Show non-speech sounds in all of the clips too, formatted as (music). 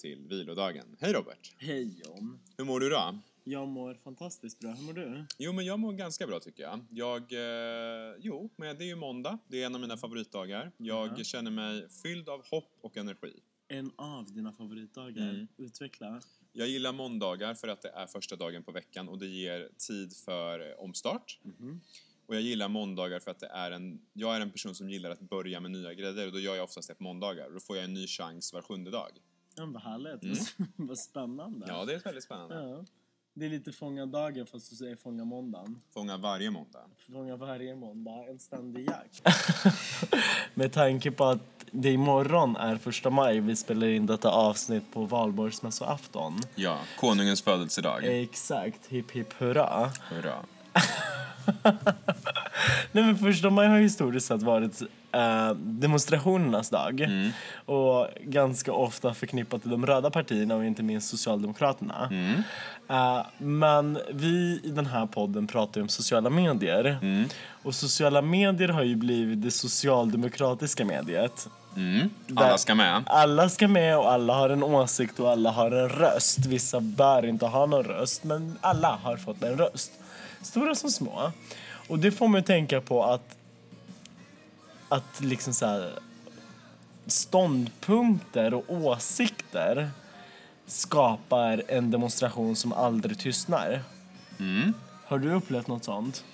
till vilodagen. Hej Robert! Hej John. Hur mår du idag? Jag mår fantastiskt bra. Hur mår du? Jo, men jag mår ganska bra tycker jag. Jag, eh, jo, men det är ju måndag. Det är en av mina favoritdagar. Jag Ja. känner mig fylld av hopp och energi. En av dina favoritdagar. Mm. Utveckla. Jag gillar måndagar för att det är första dagen på veckan och det ger tid för eh, omstart. Mhm. Och jag gillar måndagar för att det är en, jag är en person som gillar att börja med nya grejer och då gör jag oftast det på måndagar. Då får jag en ny chans var sjunde dag. Ja, vad härligt. Mm. (laughs) vad spännande. Ja, det är väldigt spännande. Ja. Det är lite fånga dagen fast du säger fånga måndagen. Fånga varje måndag. Fånga varje måndag. En ständig jakt. (laughs) Med tanke på att det imorgon är första maj. Vi spelar in detta avsnitt på valborgsmässoafton. Ja, konungens födelsedag. Exakt. Hipp hipp hurra. Hurra. (laughs) Nej men första maj har historiskt sett varit eh, demonstrationernas dag. Mm. Och ganska ofta förknippat till de röda partierna och inte minst Socialdemokraterna. Mm. Eh, men vi i den här podden pratar ju om sociala medier. Mm. Och sociala medier har ju blivit det socialdemokratiska mediet. Mm. Alla ska med. Alla ska med och alla har en åsikt och alla har en röst. Vissa bör inte ha någon röst, men alla har fått en röst. Stora som små. Och det får mig att tänka på att att liksom så här ståndpunkter och åsikter skapar en demonstration som aldrig tystnar. Mm. Har du upplevt något sånt?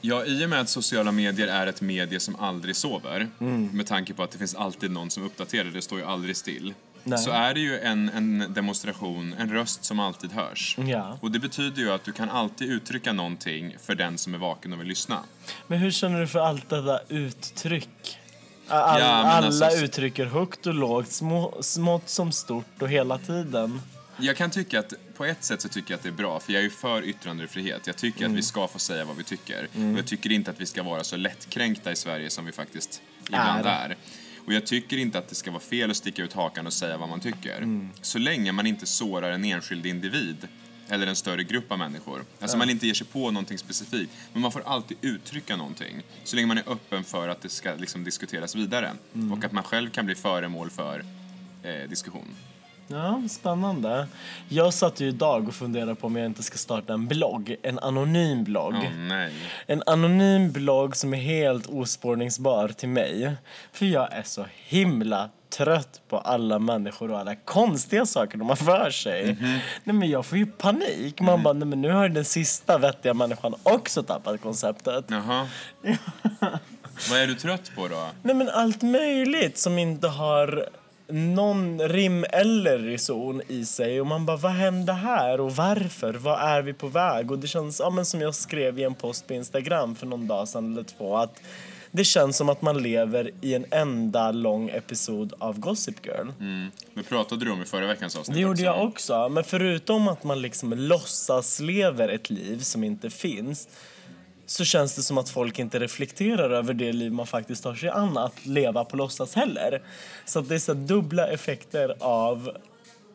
Ja, i och med att sociala medier är ett medie som aldrig sover, med tanke på att det finns alltid någon som uppdaterar, det står ju aldrig still, Nej. så är det ju en, en demonstration, en röst som alltid hörs. Ja. Och det betyder ju att du kan alltid uttrycka någonting för den som är vaken och vill lyssna. Men hur känner du för allt detta uttryck? All, Ja, alla alltså- uttrycker högt och lågt, små, smått som stort och hela tiden. Jag kan tycka att, på ett sätt så tycker jag att det är bra, för jag är ju för yttrandefrihet. Jag tycker att vi ska få säga vad vi tycker. Och jag tycker inte att vi ska vara så lättkränkta i Sverige som vi faktiskt ibland Är. är. Och jag tycker inte att det ska vara fel att sticka ut hakan och säga vad man tycker. Så länge man inte sårar en enskild individ eller en större grupp av människor. Alltså man inte ger sig på någonting specifikt. Men man får alltid uttrycka någonting. Så länge man är öppen för att det ska liksom diskuteras vidare. Och att man själv kan bli föremål för eh, diskussion. Ja, spännande. Jag satt ju idag och funderade på om jag inte ska starta en blogg, en anonym blogg. Nej. En anonym blogg som är helt ospårningsbar till mig. För jag är så himla trött på alla människor och alla konstiga saker de har för sig. Nej men jag får ju panik. Man bara, nej men nu har den sista vettiga människan också tappat konceptet. Jaha. (laughs) Vad är du trött på då? Nej men allt möjligt som inte har någon rim eller reson i sig och man bara vad hände här och varför? Vad är vi på väg? Och det känns, ja men som jag skrev i en post på Instagram för någon dag sedan eller två att det känns som att man lever i en enda lång episod av Gossip Girl. Mm. Det pratade du om i förra veckans avsnitt Det gjorde också. jag också. Men förutom att man liksom låtsas lever ett liv som inte finns så känns det som att folk inte reflekterar över det liv man faktiskt tar sig an att leva på låtsas heller. Så att det är så dubbla effekter av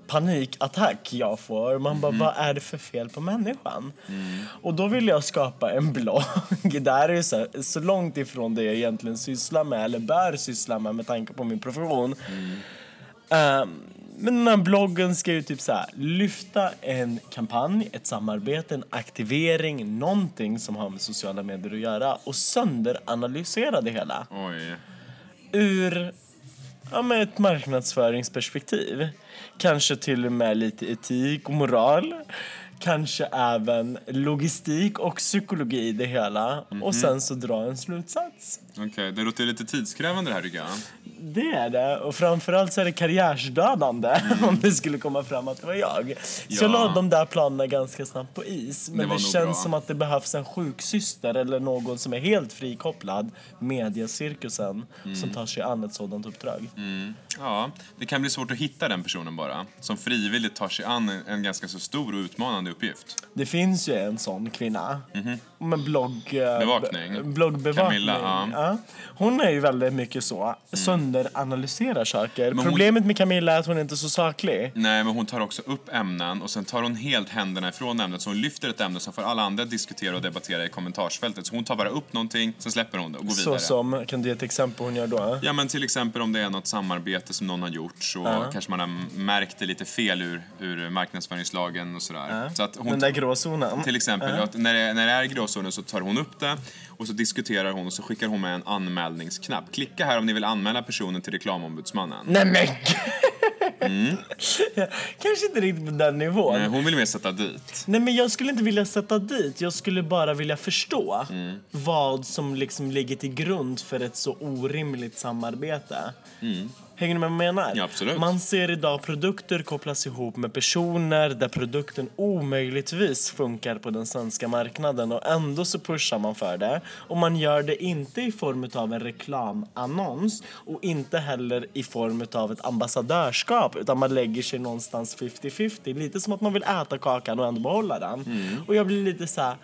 panikattack jag får. Man bara, vad är det för fel på människan? Och då vill jag skapa en blogg. (laughs) Det här är så, här, så långt ifrån det jag egentligen sysslar med eller bör syssla med med tanke på min profession. Ehm, men den här bloggen ska ju typ så här, lyfta en kampanj, ett samarbete, en aktivering, någonting som har med sociala medier att göra och sönderanalysera det hela Oj. ur ja, med ett marknadsföringsperspektiv. Kanske till och med lite etik och moral. Kanske även logistik och psykologi i det hela. Och sen så dra en slutsats. Okej, det låter lite tidskrävande det här tycker jag. Det är det. Och framförallt så är det karriärsdödande (laughs) om det skulle komma fram att det var jag. Så jag Ja. la de där planerna ganska snabbt på is. Men Det det, känns bra. som att det behövs en sjuksyster eller någon som är helt frikopplad, mediacirkusen, som tar sig an ett sådant uppdrag. Mm. Ja, det kan bli svårt att hitta den personen bara. Som frivilligt tar sig an en, en ganska så stor och utmanande uppgift. Det finns ju en sån kvinna. Med blogg... eh, Bevakning. Bloggbevakning. Camilla, ja. Hon är ju väldigt mycket så. Underanalyserar saker. hon- Problemet med Camilla är att hon inte är så saklig. Nej, men hon tar också upp ämnen och sen tar hon helt händerna ifrån ämnet. Så hon lyfter ett ämne som får alla andra diskutera och debattera i kommentarsfältet. Så hon tar bara upp någonting, sen släpper hon det och går Så vidare. som, kan du ge ett exempel hon gör då? Ja, men till exempel om det är något samarbete som någon har gjort så kanske man har märkt det lite fel ur, ur marknadsföringslagen och sådär. Så att hon, Den där gråzonen. till exempel, att när, det, när det är gråzonen så tar hon upp det och så diskuterar hon och så skickar hon med en anmälningsknapp. Klicka här om ni vill anmäla personen till reklamombudsmannen. Nej men (laughs) Kanske inte riktigt på den nivån. Nej, Nej. hon vill mer sätta dit. men jag skulle inte vilja sätta dit. Jag skulle bara vilja förstå Mm. vad som liksom ligger till grund för ett så orimligt samarbete. Hänger ni med vad jag menar? Mm. Ja, absolut. Man ser idag produkter kopplas ihop med personer där produkten omöjligtvis funkar på den svenska marknaden och ändå så pushar man för det. Och man gör det inte i form av en reklamannons och inte heller i form av ett ambassadörskap utan man lägger sig någonstans 50-50. Lite som att man vill äta kakan och ändå behålla den. Och jag blir lite så här.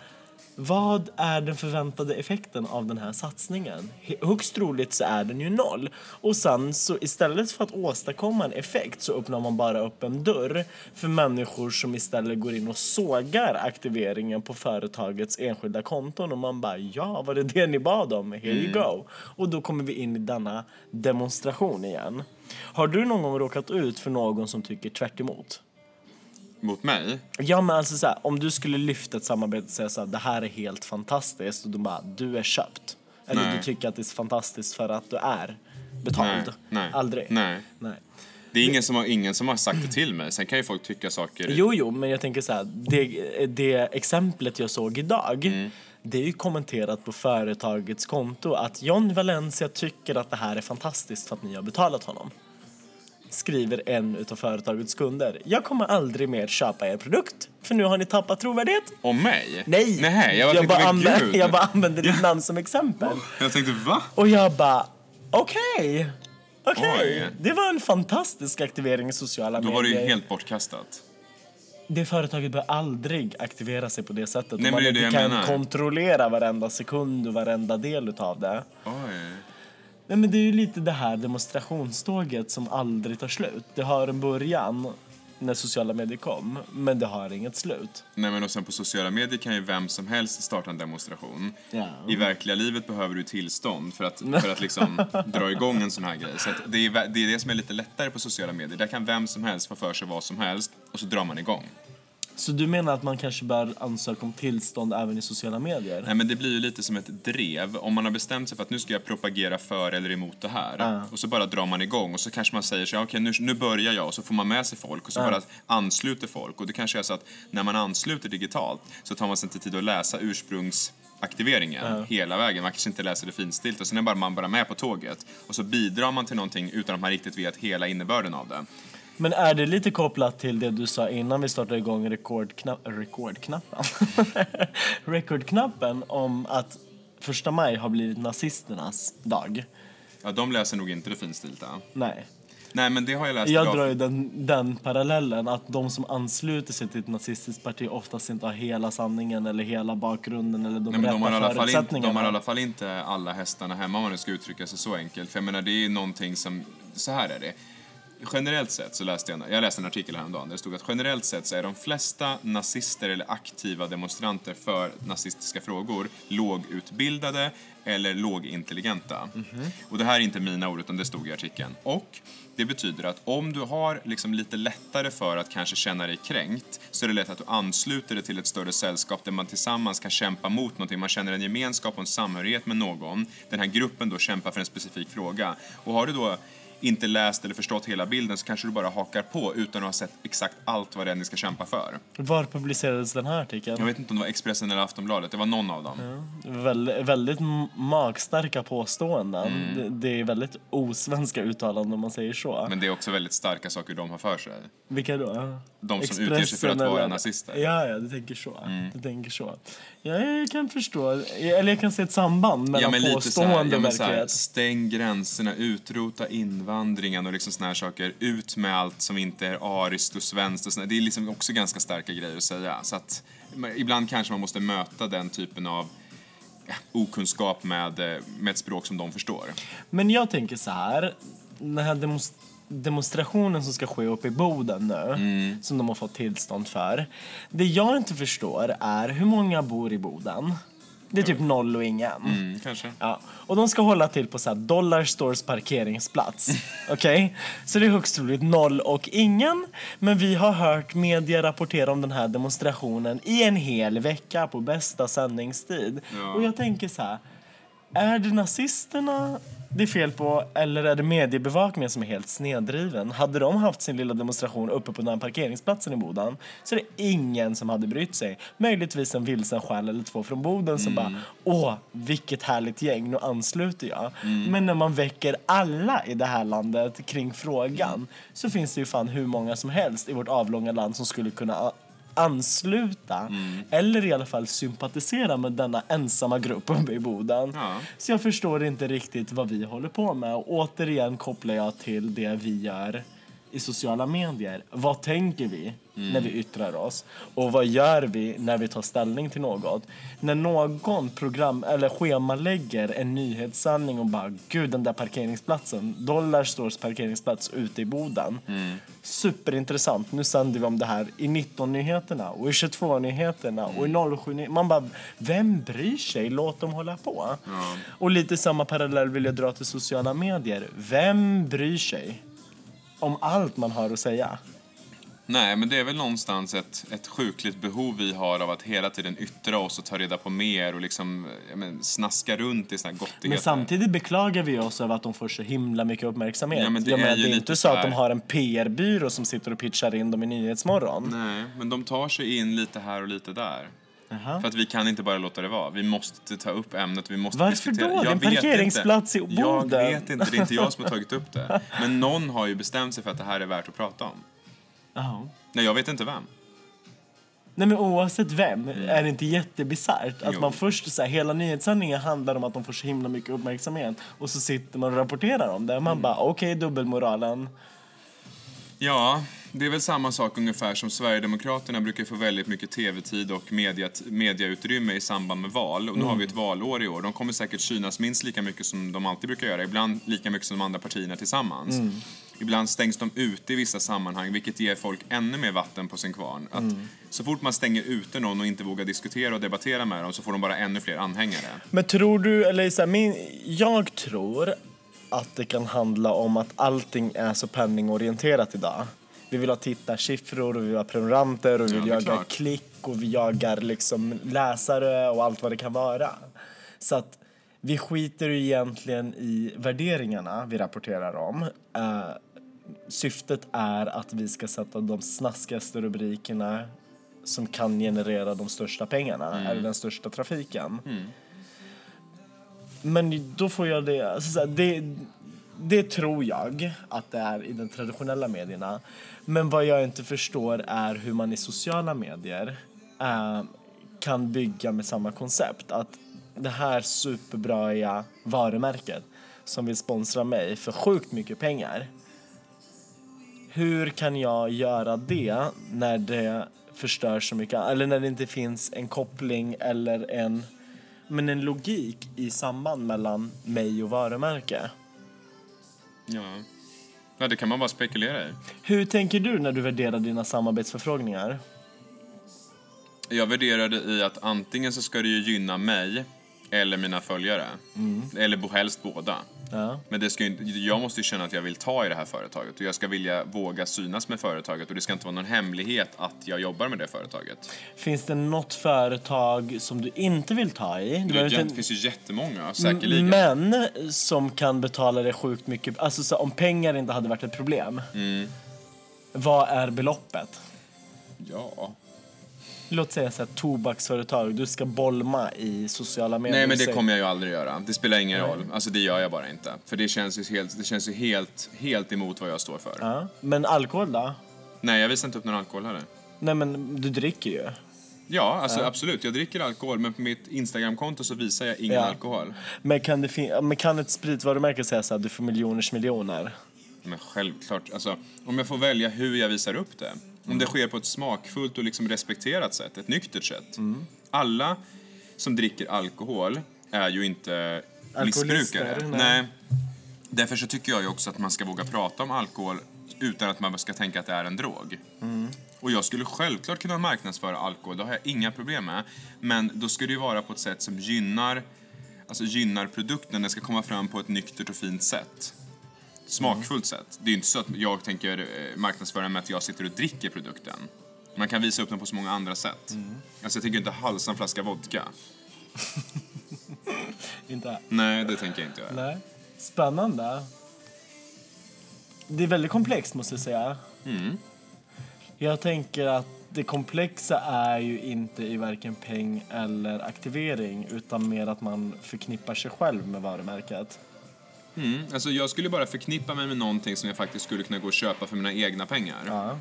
Vad är den förväntade effekten av den här satsningen? Högst troligt så är den ju noll. Och sen så istället för att åstadkomma en effekt så öppnar man bara upp en dörr för människor som istället går in och sågar aktiveringen på företagets enskilda konton och man bara ja, var det det ni bad om? Here you go. Och då kommer vi in i denna demonstration igen. Har du någon gång råkat ut för någon som tycker tvärt emot? Mot mig? Ja men alltså så här, om du skulle lyfta ett samarbete och säga så här, det här är helt fantastiskt och de bara, du är köpt. Eller Nej. du tycker att det är fantastiskt för att du är betald. Nej, nej. Aldrig. Nej. nej. Det är ingen som, har, ingen som har sagt det till mig. Sen kan ju folk tycka saker... Jo, jo, men jag tänker så här, det, det exemplet jag såg idag, Mm. det är ju kommenterat på företagets konto att John Valencia tycker att det här är fantastiskt för att ni har betalat honom. Skriver en utav företagets kunder. Jag kommer aldrig mer köpa er produkt, för nu har ni tappat trovärdighet. Om mig? Nej! Nej, jag, tänkte, bara, använder, (laughs) jag bara använder ditt namn som exempel. Jag tänkte, va? Och jag bara, okej. Okej. Oj. Det var en fantastisk aktivering i sociala Då var det medier. ju helt bortkastat. Det företaget bör aldrig aktivera sig på det sättet. Nej, man det inte jag kan menar. kontrollera varenda sekund och varenda del utav det. Oj. Nej, men det är ju lite det här demonstrationståget som aldrig tar slut. Det har en början när sociala medier kom, men det har inget slut. Nej men och sen på sociala medier kan ju vem som helst starta en demonstration. Ja. I verkliga livet behöver du tillstånd för att, (laughs) för att liksom dra igång en sån här grej. Så det, är, det är det som är lite lättare på sociala medier. Där kan vem som helst få för sig vad som helst och så drar man igång. Så du menar att man kanske bör ansöka om tillstånd även i sociala medier? Nej men det blir ju lite som ett drev. Om man har bestämt sig för att nu ska jag propagera för eller emot det här. Ja. Och så bara drar man igång och så kanske man säger så okej nu, nu börjar jag och så får man med sig folk och så bara ansluter folk. Och det kanske är så att när man ansluter digitalt så tar man sig inte tid att läsa ursprungsaktiveringen hela vägen. Man kanske inte läser det finstilt och sen är bara man bara med på tåget. Och så bidrar man till någonting utan att man riktigt vet hela innebörden av det. Men är det lite kopplat till det du sa innan vi startade igång rekordknapp, rekordknappen? (laughs) Rekordknappen om att första maj har blivit nazisternas dag? Ja, de läser nog inte det finstilta. Nej. Nej men det har jag läst Jag idag. drar ju den, den parallellen att de som ansluter sig till ett nazistiskt parti oftast inte har hela sanningen eller hela bakgrunden eller de Nej, men de, har rätta förutsättningarna. de har i alla fall inte alla hästarna hemma om man nu ska uttrycka sig så enkelt. För jag menar det är någonting som, så här är det. Generellt sett så läste jag, jag läste en artikel häromdagen där det stod att generellt sett så är de flesta nazister eller aktiva demonstranter för nazistiska frågor lågutbildade eller lågintelligenta. Och det här är inte mina ord utan det stod i artikeln. Och det betyder att om du har liksom lite lättare för att kanske känna dig kränkt så är det lätt att du ansluter dig till ett större sällskap där man tillsammans kan kämpa mot någonting. Man känner en gemenskap och en samhörighet med någon. Den här gruppen då kämpar för en specifik fråga. Och har du då inte läst eller förstått hela bilden så kanske du bara hakar på utan att ha sett exakt allt vad det är ni ska kämpa för. Var publicerades den här artikeln? Jag vet inte om det var Expressen eller Aftonbladet, det var någon av dem. Väldigt, väldigt m- magstarka påståenden. Mm. Det, det är väldigt osvenska uttalanden om man säger så. Men det är också väldigt starka saker de har för sig. Vilka då? De som utger sig för att vara eller- nazister. Ja, ja, du tänker så. Mm. Du tänker så. Ja, jag kan förstå, eller jag kan se ett samband mellan Ja, men påstående ja, och verklighet. stäng gränserna, utrota invandringen och liksom såna här saker. Ut med allt som inte är ariskt och svenskt och såna. Det är liksom också ganska starka grejer att säga. Så att ibland kanske man måste möta den typen av okunskap med, eh, med ett språk som de förstår. Men jag tänker så här. den här demos- demonstrationen som ska ske uppe i Boden nu, som de har fått tillstånd för. Det jag inte förstår är hur många bor i Boden? Det är typ noll och ingen. Mm, kanske. Ja, och de ska hålla till på så här Dollar Stores parkeringsplats. (laughs) Okej? Så det är högst troligt noll och ingen. Men vi har hört media rapportera om den här demonstrationen i en hel vecka på bästa sändningstid. Ja. Och jag tänker så här, är det nazisterna det är fel på eller är det mediebevakningen som är helt sneddriven? Hade de haft sin lilla demonstration uppe på den här parkeringsplatsen i Boden så är det ingen som hade brytt sig. Möjligtvis en vilsen själ eller två från Boden som bara åh, vilket härligt gäng, nu ansluter jag. Men när man väcker alla i det här landet kring frågan så finns det ju fan hur många som helst i vårt avlånga land som skulle kunna ansluta eller i alla fall sympatisera med denna ensamma grupp uppe i Boden. Ja. Så jag förstår inte riktigt vad vi håller på med. Och återigen kopplar jag till det vi gör i sociala medier. Vad tänker vi när vi yttrar oss? Och vad gör vi när vi tar ställning till något? När någon program eller schemalägger en nyhetssändning och bara gud den där parkeringsplatsen, Dollar Stores parkeringsplats ute i Boden. Superintressant. Nu sänder vi om det här i 19-nyheterna och i 22-nyheterna och i 07 Man bara, vem bryr sig? Låt dem hålla på. Och lite samma parallell vill jag dra till sociala medier. Vem bryr sig om allt man har att säga? Nej, men det är väl någonstans ett, ett sjukligt behov vi har av att hela tiden yttra oss och ta reda på mer och liksom men, snaska runt i såna här gottigheter. Men samtidigt beklagar vi oss över att de får så himla mycket uppmärksamhet. Ja, men det jag är menar, ju det är inte så så att här- de har en PR-byrå som sitter och pitchar in dem i Nyhetsmorgon. Nej, men de tar sig in lite här och lite där. Jaha. För att vi kan inte bara låta det vara. Vi måste ta upp ämnet, vi måste Varför diskutera. då? Det är en Jag parkeringsplats inte. i Jag Boden. vet inte, det är inte jag som har (laughs) tagit upp det. Men någon har ju bestämt sig för att det här är värt att prata om. Jaha. Nej, jag vet inte vem. Nej men oavsett vem, är det inte jättebisarrt att Jo. man först så här, hela nyhetssändningen handlar om att de får så himla mycket uppmärksamhet och så sitter man och rapporterar om det. Man bara okej dubbelmoralen. Ja, det är väl samma sak ungefär som Sverigedemokraterna brukar få väldigt mycket tv-tid och media, mediautrymme i samband med val. Och nu har vi ett valår i år. De kommer säkert synas minst lika mycket som de alltid brukar göra. Ibland lika mycket som de andra partierna tillsammans. Ibland stängs de ute i vissa sammanhang, vilket ger folk ännu mer vatten på sin kvarn. Att Så fort man stänger ute någon och inte vågar diskutera och debattera med dem så får de bara ännu fler anhängare. Men tror du, eller så här, min, jag tror att det kan handla om att allting är så penningorienterat idag. Vi vill ha tittarsiffror och vi vill ha prenumeranter och vi Ja, vill är jaga klick och vi jagar liksom läsare och allt vad det kan vara. Så att vi skiter ju egentligen i värderingarna vi rapporterar om. Eh, syftet är att vi ska sätta de snaskigaste rubrikerna som kan generera de största pengarna, eller den största trafiken. Men då får jag det, alltså det... Det tror jag att det är i de traditionella medierna. Men vad jag inte förstår är hur man i sociala medier eh, kan bygga med samma koncept. Att det här superbraiga varumärket som vill sponsra mig för sjukt mycket pengar. Hur kan jag göra det när det förstör så mycket, eller när det inte finns en koppling eller en, men en logik i samband mellan mig och varumärke? Ja. ja, det kan man bara spekulera i. Hur tänker du när du värderar dina samarbetsförfrågningar? Jag värderar det i att antingen så ska det ju gynna mig eller mina följare. Eller bo- helst båda. Ja. Men det ska ju, jag måste ju känna att jag vill ta i det här företaget och jag ska vilja våga synas med företaget och det ska inte vara någon hemlighet att jag jobbar med det företaget. Finns det något företag som du inte vill ta i? Det, det finns ju jättemånga, säkerligen. Men som kan betala dig sjukt mycket, alltså så om pengar inte hade varit ett problem. Mm. Vad är beloppet? Ja. Låt säga så här, tobaksföretag, du ska bolma i sociala medier. Nej men det kommer jag ju aldrig göra. Det spelar ingen roll. Alltså det gör jag bara inte. För det känns ju helt, det känns ju helt, helt emot vad jag står för. Ja. Men alkohol då? Nej, jag visar inte upp någon alkohol heller. Nej men du dricker ju. Ja, alltså absolut. Jag dricker alkohol men på mitt Instagramkonto så visar jag ingen Ja. alkohol. Men kan, det men kan ett spritvarumärke säga så här, du får miljoners miljoner? Men självklart, alltså om jag får välja hur jag visar upp det. Om det sker på ett smakfullt och liksom respekterat sätt, ett nyktert sätt. Alla som dricker alkohol är ju inte missbrukare. nej. Nej. Därför så tycker jag också att man ska våga prata om alkohol utan att man ska tänka att det är en drog. Och jag skulle självklart kunna marknadsföra alkohol, det har jag inga problem med. Men då ska det vara på ett sätt som gynnar, alltså gynnar produkten, den ska komma fram på ett nyktert och fint sätt. Smakfullt sätt. Det är ju inte så att jag tänker eh, marknadsföra med att jag sitter och dricker produkten. Man kan visa upp den på så många andra sätt. Alltså jag tänker inte halsa en flaska vodka. (laughs) Inte Nej, det tänker jag inte göra. Nej. Spännande. Det är väldigt komplext måste jag säga. Mm. Jag tänker att det komplexa är ju inte i varken peng eller aktivering utan mer att man förknippar sig själv med varumärket. Mm. Alltså jag skulle bara förknippa mig med någonting som jag faktiskt skulle kunna gå och köpa för mina egna pengar. Ja.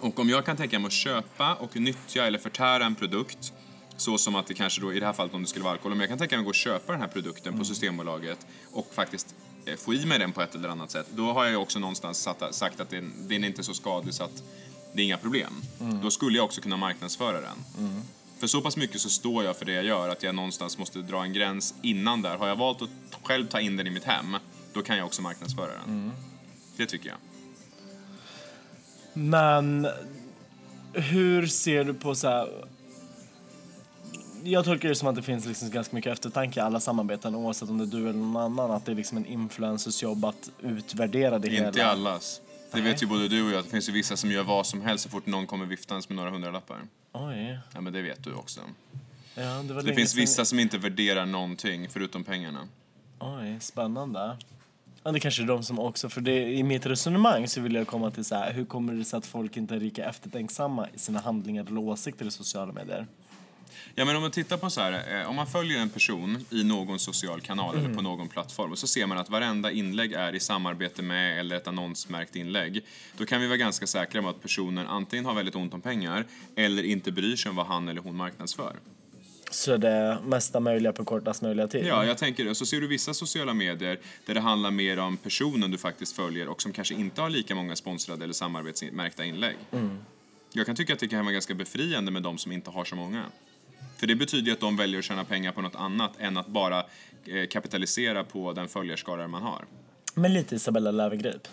Och om jag kan tänka mig att köpa och nyttja eller förtära en produkt så som att det kanske då, i det här fallet om det skulle vara alkohol, om jag kan tänka mig att gå och köpa den här produkten på Systembolaget och faktiskt eh, få i mig den på ett eller annat sätt, då har jag också någonstans sagt att den, den är inte så skadlig så att det är inga problem. Då skulle jag också kunna marknadsföra den. För så pass mycket så står jag för det jag gör att jag någonstans måste dra en gräns innan där. Har jag valt att själv ta in den i mitt hem, då kan jag också marknadsföra den. Det tycker jag. Men hur ser du på så här... Jag tolkar det som att det finns liksom ganska mycket eftertanke i alla samarbeten oavsett om det är du eller någon annan. Att det är liksom en influencers jobb att utvärdera det hela. Inte allas. Det Nej. vet ju både du och jag, det finns ju vissa som gör vad som helst så fort någon kommer viftans med några hundralappar. Oj. Ja, men det vet du också. Ja, det var Det finns vissa som inte värderar någonting förutom pengarna. Oj, spännande. Ja, det kanske är de som också, för det, i mitt resonemang så vill jag komma till så här, hur kommer det sig att folk inte är lika eftertänksamma i sina handlingar eller åsikter i sociala medier? Ja, men om man tittar på så här, eh, om man följer en person i någon social kanal eller på någon plattform och så ser man att varenda inlägg är i samarbete med eller ett annonsmärkt inlägg. Då kan vi vara ganska säkra på att personen antingen har väldigt ont om pengar eller inte bryr sig om vad han eller hon marknadsför. Så det mesta möjliga på kortast möjliga tid? Ja, jag tänker det. Så ser du vissa sociala medier där det handlar mer om personen du faktiskt följer och som kanske inte har lika många sponsrade eller samarbetsmärkta inlägg. Jag kan tycka att det kan vara ganska befriande med de som inte har så många. För det betyder ju att de väljer att tjäna pengar på något annat än att bara eh, kapitalisera på den följarskara man har. Men lite Isabella Löwengrip.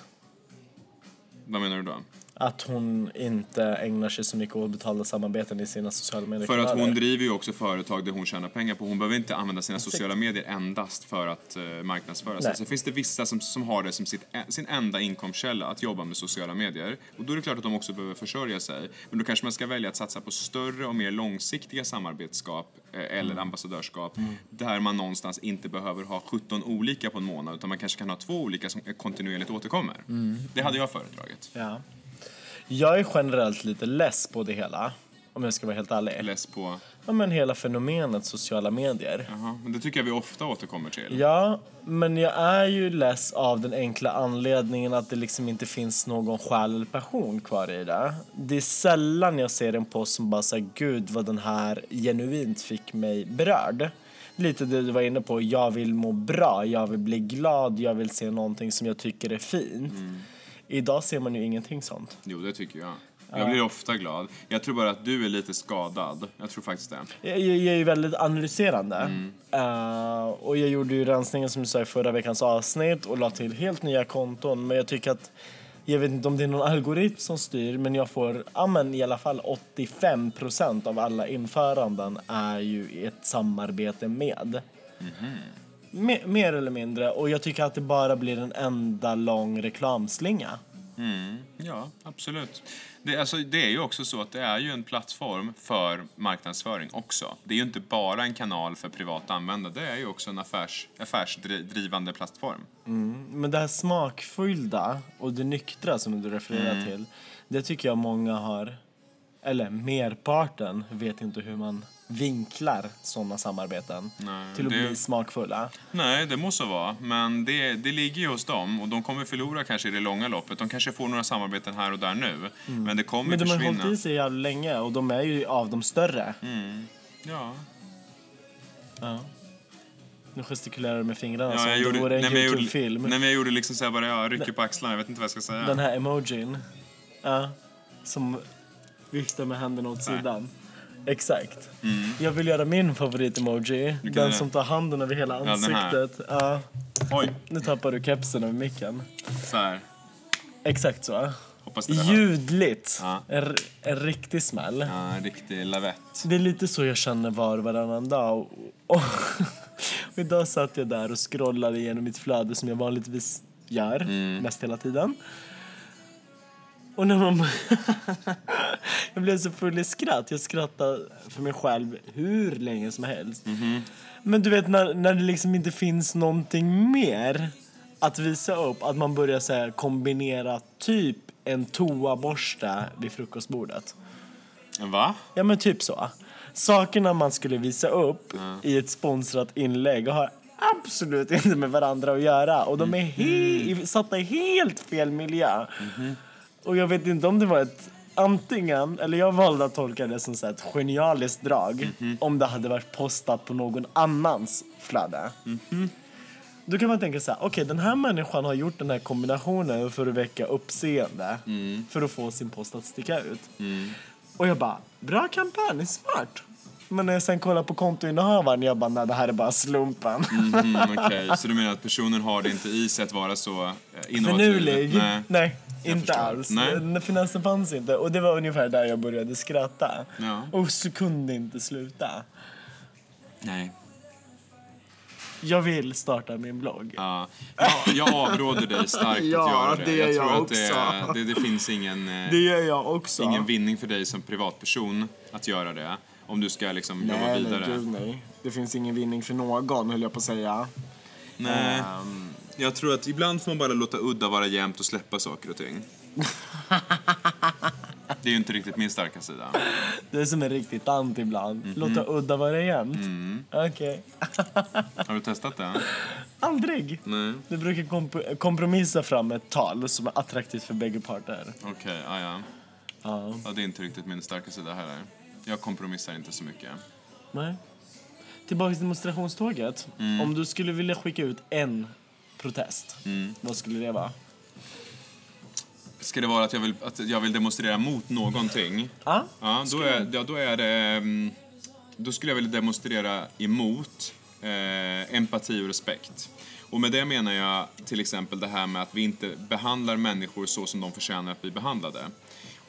Vad menar du då? Att hon inte ägnar sig så mycket åt betalda samarbeten i sina sociala medier. För att hon driver ju också företag där hon tjänar pengar på. Hon behöver inte använda sina sociala medier endast för att uh, marknadsföra sig. Sen finns det vissa som, som har det som sitt, sin enda inkomstkälla att jobba med sociala medier. Och då är det klart att de också behöver försörja sig. Men då kanske man ska välja att satsa på större och mer långsiktiga samarbetsskap eh, eller ambassadörskap där man någonstans inte behöver ha 17 olika på en månad utan man kanske kan ha två olika som kontinuerligt återkommer. Det hade jag föredragit. Ja. Jag är generellt lite less på det hela, om jag ska vara helt ärlig. Less på... Ja, men hela fenomenet sociala medier. Jaha, men det tycker jag vi ofta återkommer till. Ja, men jag är ju less av den enkla anledningen att det liksom inte finns någon själ eller passion kvar i det. Det är sällan jag ser en post som bara säger gud vad den här genuint fick mig berörd. Lite det du var inne på, jag vill må bra, jag vill bli glad, jag vill se någonting som jag tycker är fint. Idag ser man ju ingenting sånt. Jo, det tycker jag. Jag blir ofta glad. Jag tror bara att du är lite skadad. Jag tror faktiskt det. Jag, jag, är ju väldigt analyserande. Eh, och jag gjorde ju rensningen som du sa i förra veckans avsnitt och la till helt nya konton. Men jag tycker att, jag vet inte om det är någon algoritm som styr, men jag får, ja men i alla fall 85% av alla införanden är ju ett samarbete med. Me- mer eller mindre. Och jag tycker att det bara blir en enda lång reklamslinga. Mm, ja, absolut. Det, alltså, det är ju också så att det är ju en plattform för marknadsföring också. Det är ju inte bara en kanal för privat användare, det är ju också en affärs, affärsdrivande plattform. Men det här smakfyllda och det nyktra som du refererar Mm. till, det tycker jag många har, eller merparten vet inte hur man vinklar sådana samarbeten Nej, till att det- bli smakfulla. Nej, det måste vara, men det, det ligger ju hos dem och de kommer förlora kanske i det långa loppet. De kanske får några samarbeten här och där nu, men det kommer Men de har försvinna. hållit i sig jävligt länge och de är ju av de större. Mm. Ja. Ja. Nu gestikulerar du med fingrarna Ja, som om det vore en men Youtube-film. nej, men jag gjorde liksom så här bara, jag rycker på axlarna, jag vet inte vad jag ska säga. Den här emojin. Ja. Som viftar med händerna åt Nej. sidan. Exakt. Jag vill göra min favorit-emoji. Den göra- som tar handen över hela ansiktet. Ja, Oj, nu tappar du kepsen över micken. så här. Exakt så. Det. Ljudligt. Ja. En, en riktig smäll. Ja, en riktig lavett. Det är lite så jag känner var och varannan dag. Och, och, (laughs) och idag satt jag där och scrollade igenom mitt flöde som jag vanligtvis gör, mest hela tiden. Och när man... (laughs) jag blev så full i skratt. Jag skrattade för mig själv hur länge som helst. Men du vet när, när det liksom inte finns någonting mer att visa upp, att man börjar så här, kombinera typ en toaborste vid frukostbordet. Va? Ja men typ så. Sakerna man skulle visa upp i ett sponsrat inlägg har absolut inte med varandra att göra. Och de är he- satta i helt fel miljö. Och jag vet inte om det var ett antingen, eller jag valde att tolka det som så ett genialiskt drag om det hade varit postat på någon annans flöde. Då kan man tänka så här, okej den här människan har gjort den här kombinationen för att väcka uppseende. För att få sin post att sticka ut. Och jag bara, bra kampanj, smart. Men när jag sen kollar på kontoinnehavaren, jag bara, nej det här är bara slumpen. Mm, (laughs) Okej, så du menar att personen har det inte i sig att vara så eh, innovativ? Finurlig? Nej. Nej, Jag inte förstår. alls. Nej. Finansen fanns inte. Och det var ungefär där jag började skratta. Ja. Och så kunde inte sluta. Nej. Jag vill starta min blogg. Ja. Jag, jag avråder dig starkt (laughs) Ja, att göra det. det gör jag tror jag att det, också. det, det finns ingen, eh, Det gör jag också. ingen vinning för dig som privatperson att göra det. Om du ska liksom jobba nej, vidare. nej, gud nej. Det finns ingen vinning för någon, höll jag på att säga. Nej. Ehm, Jag tror att ibland får man bara låta udda vara jämnt och släppa saker och ting. (laughs) Det är ju inte riktigt min starka sida. det är som en riktig tant ibland. Mhm. Låta udda vara jämnt. Mm. Okej. (laughs) Har du testat det? Aldrig. Nej. Du brukar komp- kompromissa fram ett tal som är attraktivt för bägge parter. Okej, ja, ja. Ja. ja. Det är inte riktigt min starka sida heller. Jag kompromissar inte så mycket. Nej. Tillbaka till demonstrationståget. Mm. Om du skulle vilja skicka ut en protest, vad skulle det vara? Ska det vara att jag vill, att jag vill demonstrera mot någonting? Ja. Ja, då är, ja, då är det... mm, Då skulle jag vilja demonstrera emot eh, empati och respekt. Och med det menar jag till exempel det här med att vi inte behandlar människor så som de förtjänar att bli behandlade.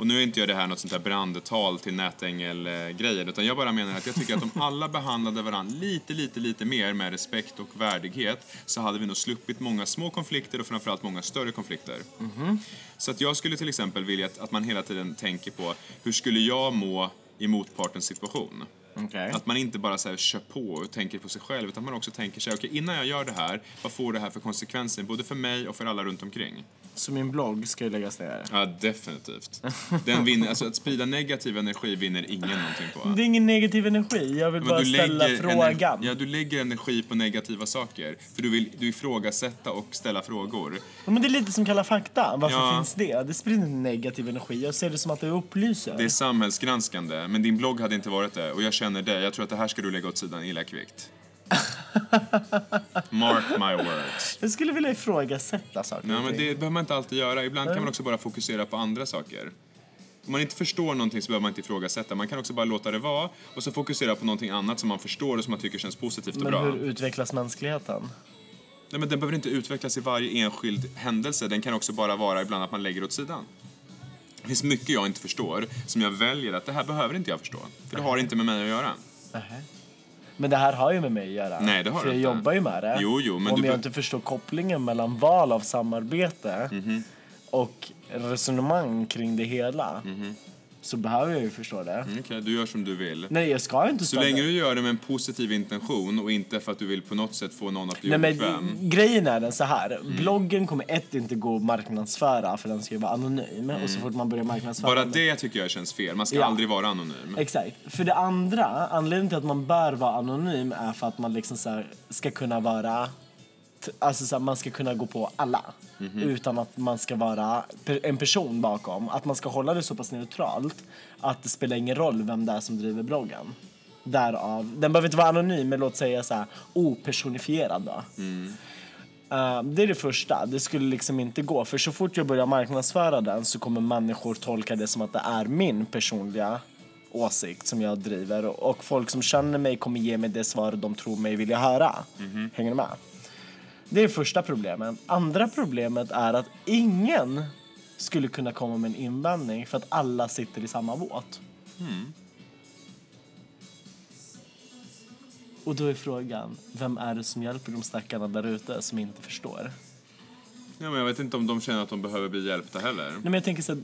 Och nu är inte jag det här något sånt här brandtal till nätängel-grejen, utan jag bara menar att jag tycker att om alla behandlade varandra lite, lite, lite mer med respekt och värdighet så hade vi nog sluppit många små konflikter och framförallt många större konflikter. Så att jag skulle till exempel vilja att, att man hela tiden tänker på hur skulle jag må i motpartens situation? Okej. Att man inte bara så här kör på och tänker på sig själv utan man också tänker sig, okej innan jag gör det här, vad får det här för konsekvenser både för mig och för alla runt omkring? Så min blogg ska ju läggas ner? Ja, definitivt. Den vinner, alltså att sprida negativ energi vinner ingen någonting på. Det är ingen negativ energi. Jag vill Men bara ställa frågan. ener- ja, du lägger energi på negativa saker. För du vill du ifrågasätta och ställa frågor. Ja, men det är lite som Kalla fakta. Varför Ja. finns det? Det sprider negativ energi. Jag ser det som att det upplyser. Det är samhällsgranskande, men din blogg hade inte varit det. Och jag känner dig, jag tror att det här ska du lägga åt sidan illa kvickt. Mark my words. (laughs) Jag skulle vilja ifrågasätta saker Nej, men det behöver man inte alltid göra. Ibland kan man också bara fokusera på andra saker. Om man inte förstår någonting så behöver man inte ifrågasätta. Man kan också bara låta det vara och så fokusera på någonting annat som man förstår och som man tycker känns positivt och Men bra. hur utvecklas mänskligheten? Nej, men den behöver inte utvecklas i varje enskild händelse. Den kan också bara vara ibland att man lägger åt sidan. Det finns mycket jag inte förstår som jag väljer att det här behöver inte jag förstå. För det har inte med mig att göra. Men det här har ju med mig att göra. Nej, det har För jag inte. jobbar ju med det. Jo, jo, men Om du jag inte förstår kopplingen mellan val av samarbete Mhm. och resonemang kring det hela Mhm. Så behöver jag ju förstå det. Mm, Okej, du gör som du vill. Nej, jag ska inte Så länge du gör det med en positiv intention och inte för att du vill på något sätt få någon att bli Nej, men grejen är den så här. Mm. Bloggen kommer ett inte gå att marknadsföra för den ska ju vara anonym. Och så fort man börjar marknadsföra Mm. Bara det tycker jag känns fel. Man ska Ja. aldrig vara anonym. Exakt. För det andra, anledningen till att man bör vara anonym är för att man liksom så ska kunna vara Alltså så här, man ska kunna gå på alla Mhm. utan att man ska vara en person bakom. Att man ska hålla det så pass neutralt att det spelar ingen roll vem det är som driver bloggen. Därav, den behöver inte vara anonym men låt säga så här opersonifierad då. Eh, det är det första. Det skulle liksom inte gå. För så fort jag börjar marknadsföra den så kommer människor tolka det som att det är min personliga åsikt som jag driver och, folk som känner mig kommer ge mig det svar de tror mig vilja höra. Hänger du med? Det är första problemet. Andra problemet är att ingen skulle kunna komma med en invändning för att alla sitter i samma båt. Och då är frågan, vem är det som hjälper de stackarna där ute som inte förstår? Ja, men jag vet inte om de känner att de behöver bli hjälpta heller. Nej, men jag tänker så att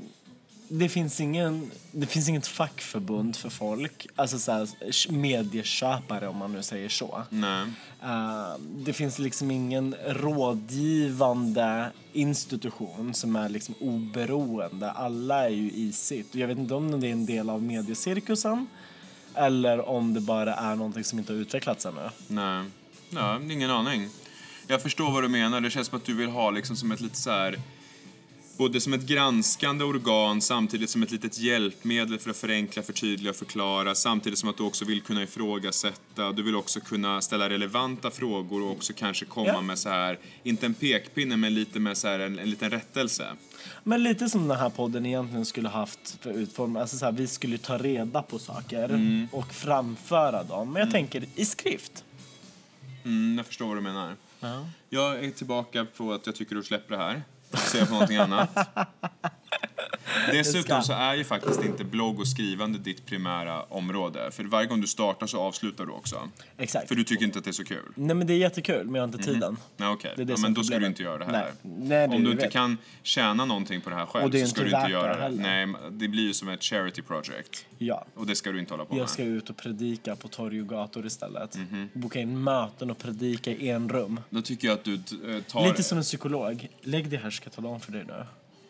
det finns, ingen, det finns inget fackförbund för folk, alltså så här, medieköpare om man nu säger så. Nej. Eh, det finns liksom ingen rådgivande institution som är liksom oberoende. Alla är ju i sitt. Jag vet inte om det är en del av mediecirkusen eller om det bara är någonting som inte har utvecklats ännu. Nej. Ja, ingen aning. Jag förstår vad du menar. Det känns som att du vill ha liksom som ett lite så här både som ett granskande organ samtidigt som ett litet hjälpmedel för att förenkla, förtydliga och förklara samtidigt som att du också vill kunna ifrågasätta. Du vill också kunna ställa relevanta frågor och också kanske komma Ja. med så här, inte en pekpinne men lite med så här en, en liten rättelse. Men lite som den här podden egentligen skulle haft för utformning. Alltså så här, vi skulle ta reda på saker och framföra dem. Men jag tänker i skrift. Mm, jag förstår vad du menar. Ja. Jag är tillbaka på att jag tycker du släpper det här. Och Ser på någonting annat. (laughs) Dessutom så är ju faktiskt inte blogg och skrivande ditt primära område. För varje gång du startar så avslutar du också. Exakt. För du tycker inte att det är så kul. Nej men det är jättekul men jag har inte tiden. Nej, okej. Det Ja, men då ska du inte göra det här. Nej. Nej, det Om du inte rätt. kan tjäna någonting på det här själv så ska du inte göra det. heller. Nej, det blir ju som ett charity project. Ja. Och det ska du inte hålla på med. Jag ska ut och predika på torg och gator istället. Mhm. Boka in möten och predika i en rum. Då tycker jag att du eh, tar... Lite som en psykolog. Lägg dig här ska jag tala om för dig nu.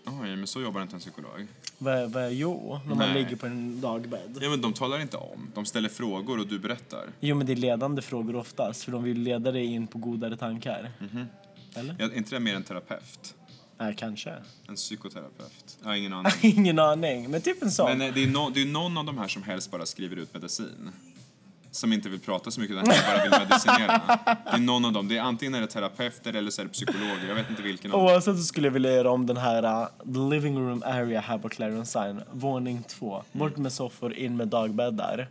Oj, men så jobbar inte en psykolog. Vad vad jo när man Nej. ligger på en dagbädd? Ja, men de talar inte om. De ställer frågor och du berättar. Jo men det är ledande frågor oftast för de vill leda dig in på godare tankar. Mhm. Eller? Ja, är inte det mer en terapeut? Nej, kanske. En psykoterapeut? Jag har ingen (laughs) aning. Ingen aning, men typ en sån. Men eh, det är, no, det är någon av de här som helst bara skriver ut medicin. Som inte vill prata så mycket utan bara vill medicinera. Det är någon av dem. Det är antingen är det terapeuter eller så är det psykologer. Jag vet inte vilken av dem. Oavsett så skulle jag vilja göra om den här uh, the living room area här på Clarence Sign, våning två. Bort med soffor, in med dagbäddar.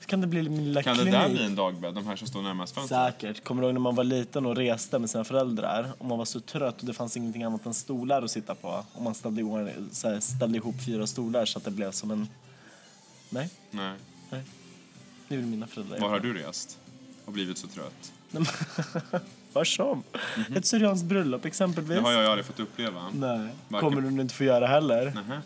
Så kan det bli min lilla. Kan det klinik. där bli en dagbädd? De här som står närmast fönstret? Säkert. Kommer du ihåg när man var liten och reste med sina föräldrar och man var så trött och det fanns ingenting annat än stolar att sitta på och man ställde, ihop- ställde ihop fyra stolar så att det blev som en... Nej, Nej. nej. Det vill mina föräldrar Var har du rest? Och blivit så trött? (laughs) Var som. Ett syrianskt bröllop exempelvis. Det har jag aldrig fått uppleva. Nej, Varken- kommer du inte få göra heller. Nähä.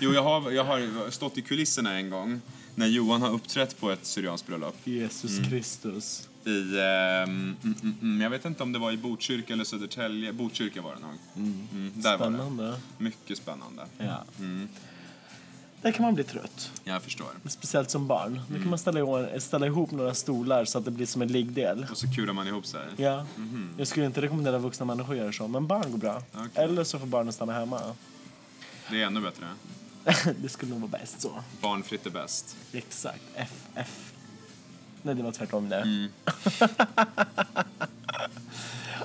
Jo, jag har, jag har stått i kulisserna en gång när Johan har uppträtt på ett syrianskt bröllop. Jesus Mm. Kristus. I, ehm, mm, mm, mm, jag vet inte om det var i Botkyrka eller Södertälje. Botkyrka var det nog. Mm, där var det. Spännande. Mycket spännande. Ja. Mm. Där kan man bli trött. Jag förstår. Speciellt som barn. Då Mm. kan man ställa, ihop- ställa ihop några stolar så att det blir som en liggdel. Och så kurar man ihop sig. Ja. Jag skulle inte rekommendera vuxna människor att göra så, men barn går bra. Okej. Eller så får barnen stanna hemma. Det är ännu bättre. (laughs) det skulle nog vara bäst så. Barnfritt är bäst. Exakt. FF. Nej, det var tvärtom det. Mm. (laughs)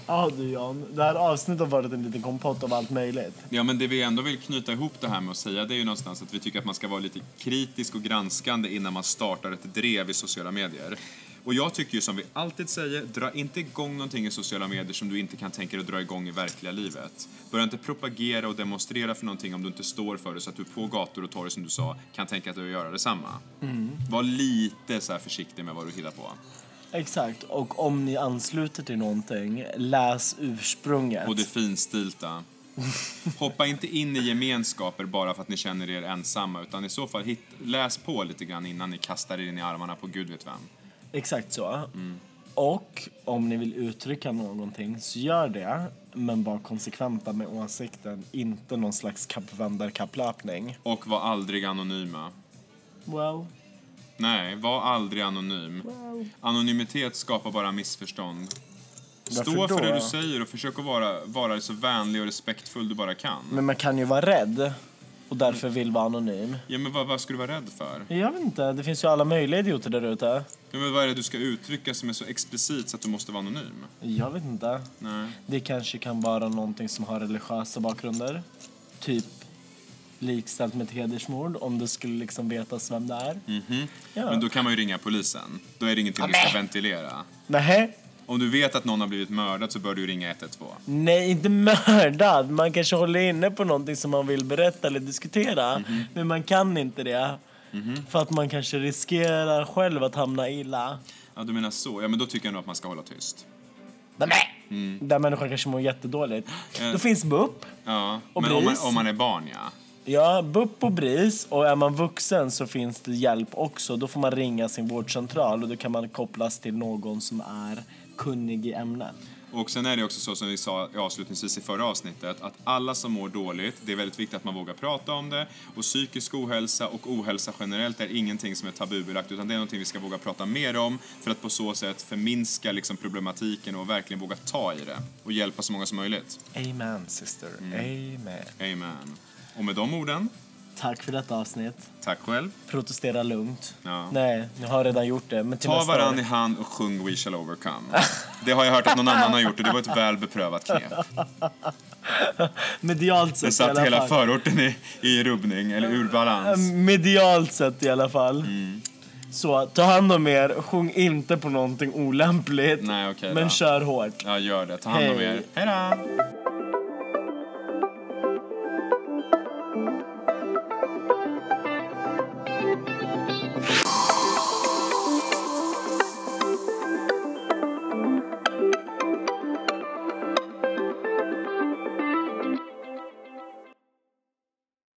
Ja du Jan, det här avsnittet har varit en liten kompott av allt möjligt. Ja, men det vi ändå vill knyta ihop det här med att säga det är ju någonstans att vi tycker att man ska vara lite kritisk och granskande innan man startar ett drev i sociala medier. Och jag tycker ju som vi alltid säger, dra inte igång någonting i sociala medier som du inte kan tänka dig att dra igång i verkliga livet. Börja inte propagera och demonstrera för någonting om du inte står för det så att du på gator och torg som du sa kan tänka dig att göra detsamma. Var lite så försiktig med vad du hittar på. Exakt, och om ni ansluter till någonting, läs ursprunget. Och det finstilta. Hoppa inte in i gemenskaper bara för att ni känner er ensamma utan i så fall hit, läs på lite grann innan ni kastar er in i armarna på gud vet vem. Exakt så. Mm. Och om ni vill uttrycka någonting så gör det, men var konsekventa med åsikten, inte någon slags kappvändarkapplöpning. Och var aldrig anonyma. Well, Nej, var aldrig anonym. Anonymitet skapar bara missförstånd. Varför Stå för det du säger och försök att vara, vara så vänlig och respektfull du bara kan. Men man kan ju vara rädd och därför vill vara anonym. Ja, men vad, vad ska du vara rädd för? Jag vet inte, det finns ju alla möjliga idioter där ute. Ja, men vad är det du ska uttrycka som är så explicit så att du måste vara anonym? Jag vet inte. Nej. Det kanske kan vara någonting som har religiösa bakgrunder. Typ likställt med ett hedersmord om det skulle liksom vetas vem det är. Ja. Men då kan man ju ringa polisen. Då är det ingenting du ska ventilera. Nähä? Om du vet att någon har blivit mördad så bör du ringa 112. Nej, inte mördad. Man kanske håller inne på någonting som man vill berätta eller diskutera. Men man kan inte det. För att man kanske riskerar själv att hamna illa. Ja, du menar så. Ja, men då tycker jag nog att man ska hålla tyst. Mm. Där människan kanske mår jättedåligt. Då finns BUP. Ja, Och men om man, BRIS. om man är barn, ja. Ja, BUP och BRIS. Och är man vuxen så finns det hjälp också. Då får man ringa sin vårdcentral och då kan man kopplas till någon som är kunnig i ämnet. Och sen är det också så som vi sa avslutningsvis i förra avsnittet att alla som mår dåligt, det är väldigt viktigt att man vågar prata om det och psykisk ohälsa och ohälsa generellt är ingenting som är tabubelagt utan det är någonting vi ska våga prata mer om för att på så sätt förminska liksom problematiken och verkligen våga ta i det och hjälpa så många som möjligt. Amen, sister. Amen. Amen. Och med de orden, Tack för detta avsnitt. tack själv. Protestera lugnt. Ja. Nej, jag har redan gjort det. Men Ta varann år- i hand och sjung We shall overcome. Det har jag hört att någon annan har gjort och det var ett väl beprövat knep. Medialt Det sett i satt hela fall. förorten i, i rubbning, eller ur balans. Medialt sett i alla fall. Mm. Så ta hand om er, sjung inte på någonting olämpligt. Nej, okej men då. kör hårt. Ja, gör det. Ta hand om Hej. er. Hej då!